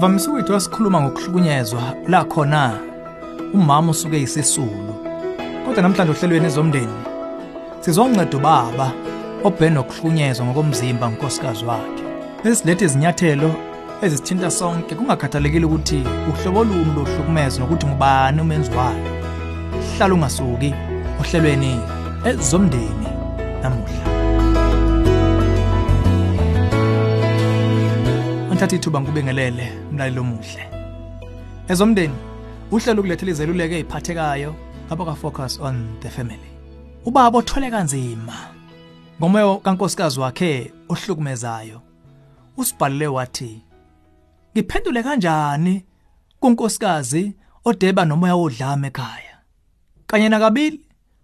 Sivamise ukuthi wasikhuluma ngokuhlukunyezwa la khona umama usuke isisulu. Kodwa namhlanje ohlelweni ezomndeni sizoncedo baba obhena nokuhlukunyezwa ngokomzimba unkosikazi wakhe. Lesilethe izinyathelo ezisithinta sonke kungakhathalekile ukuthi uhlobo luni lohlukumezo nokuthi ngubani umenzi wayo. Hlala ungasuki ohlelweni ezomndeni namuhla. Ngithatha ithuba ngikubengelele mlalelo omuhle. Ezomndeni uhlelo ukulethela izeluleko eziphathekayo ngapha ka focus on the family. Ubaba othole kanzima ngomoya kankosikazi wakhe ohlukumezayo. Usibhalile wathi Ngiphendule kanjani kunkosikazi odeba nomoya wodlame ekhaya. Kanye nakabili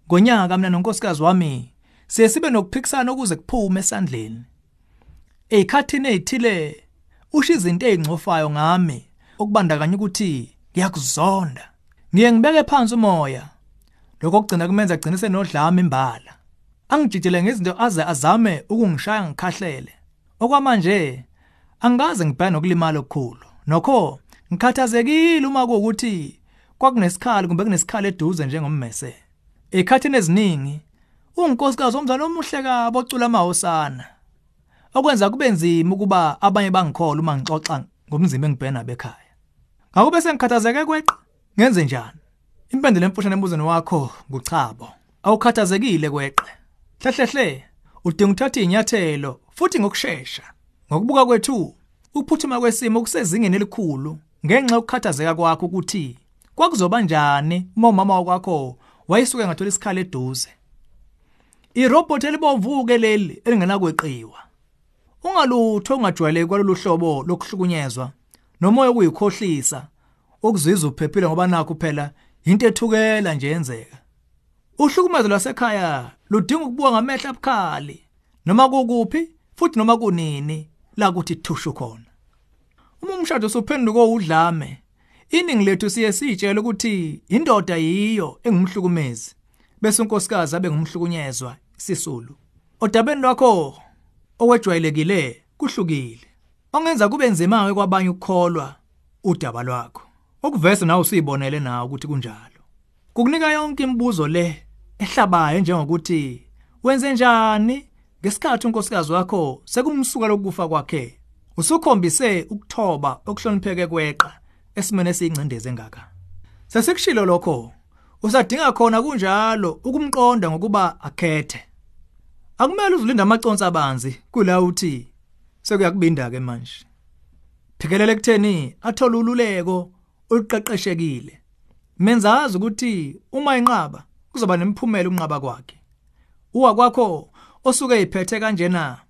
ngonyaka mina nonkosikazi wami siye sibe nokuphikisana ukuze kuphume esandleni. Ezikhathini ezithile usho izinto ezingcofayo ngami okubandakanya ukuthi ngiyakuzonda. Ngiye ngibeke phansi umoya. Lokho kugcina kumenza agcine senodlame imbala. Angijijele ngezinto aze azame ukungishaya ngikhahlele. Okwamanje angaze ngibhaya nokulimala okukhulu. Nokho ngikhathazekile uma kuukuthi kwakunesikhali kumbe kunesikhali eduze njengommese. Ekhathini eziningi unkosikazi omzana omuhle kabo ocula amahosana. Okwenza kube nzima ukuba abanye bangikhola uma ngixoxa ngomzimba engibhena bekhaya. Ngakube sengikhathazeke kweqa ngenze njani? Impendulo emfushane embuzweni wakho nguchabo. Awukhathazekile kweqe. Hlehlehle udinga uthatha inyathelo futhi ngokusheshsha. Ngokubuka kwethu ukuphuthuma kwesimo kusezingeni elikhulu ngenxa yokukhathazeka kwakho ukuthi kwakuzoba njani uma umama wakho wayisuke ngathola isikhala eduze. Irobot elibovuke leli elingenakweqiwa. Ungalutho ungajwayeleki kwalolu hlobo lokuhlukunyezwa nomoya okuyikhohlisa okuzizwa uphephile ngoba nakho phela into ethukela nje yenzeka. Uhlukumezo lwasekhaya ludinga ukubuka ngamehla abukhali noma kukuphi futhi noma kunini la kuthi thushu khona. Uma umshado usuphenduka udlame, iningi lethu siye sitshela ukuthi indoda yiyo engumhlukumezi bese unkosikazi abe ngumhlukunyezwa sisulu. Odabeni lwakho owejwayelekile kuhlukile. Ongenza kube nzima kwabanye ukukholwa udaba lwakho. Okuveza nawe usibonele nawe ukuthi kunjalo. Kukunika yonke imibuzo le ehlabayo njengokuthi wenze njani ngesikhathi unkosikazi wakho sekumsuka lokufa kwakhe. Usukhombise ukuthoba okuhlonipheke kweqa esimene esiyincindeze engaka. Sesikushilo lokho usadinga khona kunjalo ukumqonda ngokuba akhethe. Akumele uzulinde amaconsi abanzi kula uthi sekuyakubinda ke manje. Phikelele kutheni athola ululeko oluqeqeshekile. Menzazi ukuthi uma inqaba kuzoba nemiphumela unqaba kwakhe. Uwa kwakho osuke iphethe kanjena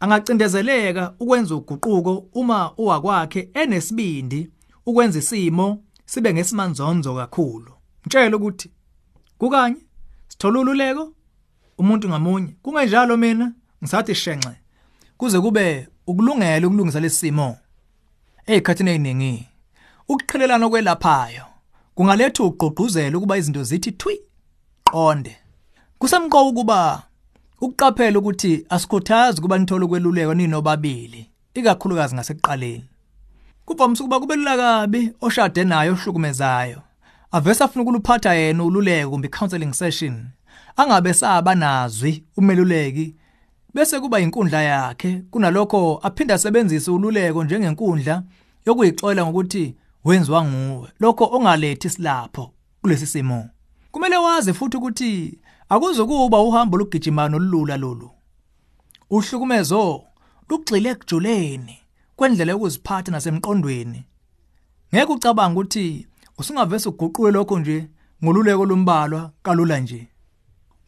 angacindezeleka ukwenza uguquko uma uwa kwakhe enesibindi ukwenza isimo sibe ngesimanzonzo kakhulu. Mtshela ukuthi kukanye sithola ululeko umuntu ngamunye. Kungenjalo mina ngisathi shenxe kuze kube ukulungela ukulungisa lesimo ezikhathini eziningi ukuqhelelana okwelaphayo kungaletha ugqugquzela ukuba izinto zithi thwi qonde. Kusemqoka ukuba ukuqaphela ukuthi asikhuthazi kuba nithola ukweluleka ninobabili ikakhulukazi ngasekuqaleni. Kuvamise ukuba kubelula kabi oshade nayo ohlukumezayo avese afuna ukuluphatha yena ululeko kumbe counseling session. Angabe saba nazwi umeluleki bese kuba inkundla yakhe. Kunalokho aphinda asebenzise ululeko njengenkundla yokuyixolela ngokuthi wenziwa nguwe. Lokho ongalethi silapho kulesi simo. Kumele wazi futhi ukuthi akuzokuba uhambo lugijima nolulula lolu. Uhlukumezo lugxile ekujuleni kwendlela yokuziphatha nasemqondweni. Ngeke ucabanga ukuthi usungavese uguqule lokho nje ngoluleko lombalwa kalula nje.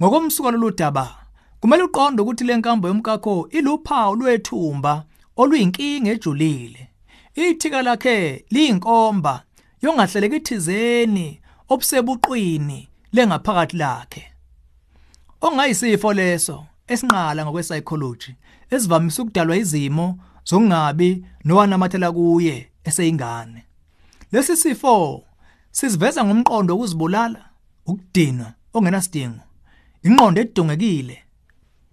Ngokomsuka lolu daba kumele uqonde ukuthi le nkambo yomkakho iluphawu lwethumba oluyinkinga ejulile. Ithika lakhe liyinkomba yongahleleka ithizeni obusebuqwini lengaphakathi lakhe. Ongayisifo leso esinqala ngokwe-psychology esivamise ukudalwa izimo zokungabi nowanamathela kuye eseyingane. Lesi sifo siziveza ngomqondo wokuzibulala ukudinwa ongenasidingo. Ingqondo edongekile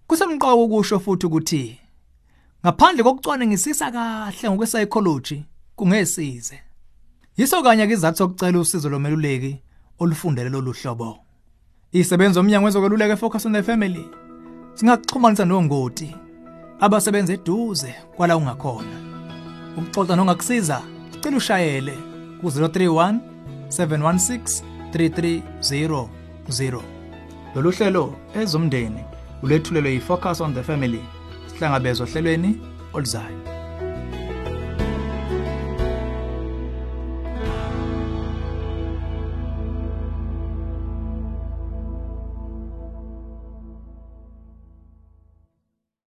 kusemqoka ukusho futhi ukuthi ngaphandle kokucwanengisisa kahle ngokwe-psychology kungesize. Yiso kanye ke izathu sokucela usizo lomeluleki olufundele lolu hlobo. Isebenza omnyango wezokweluleka focus on the family singakuxhumanisa nongoti abasebenza eduze kwala ungakhona ukuxoxa nongakusiza cela ushayele ku-031 716 3300 lolu hlelo ezomndeni ulethulelwe yi-focus on the family sihlangabezwa ohlelweni oluzayo.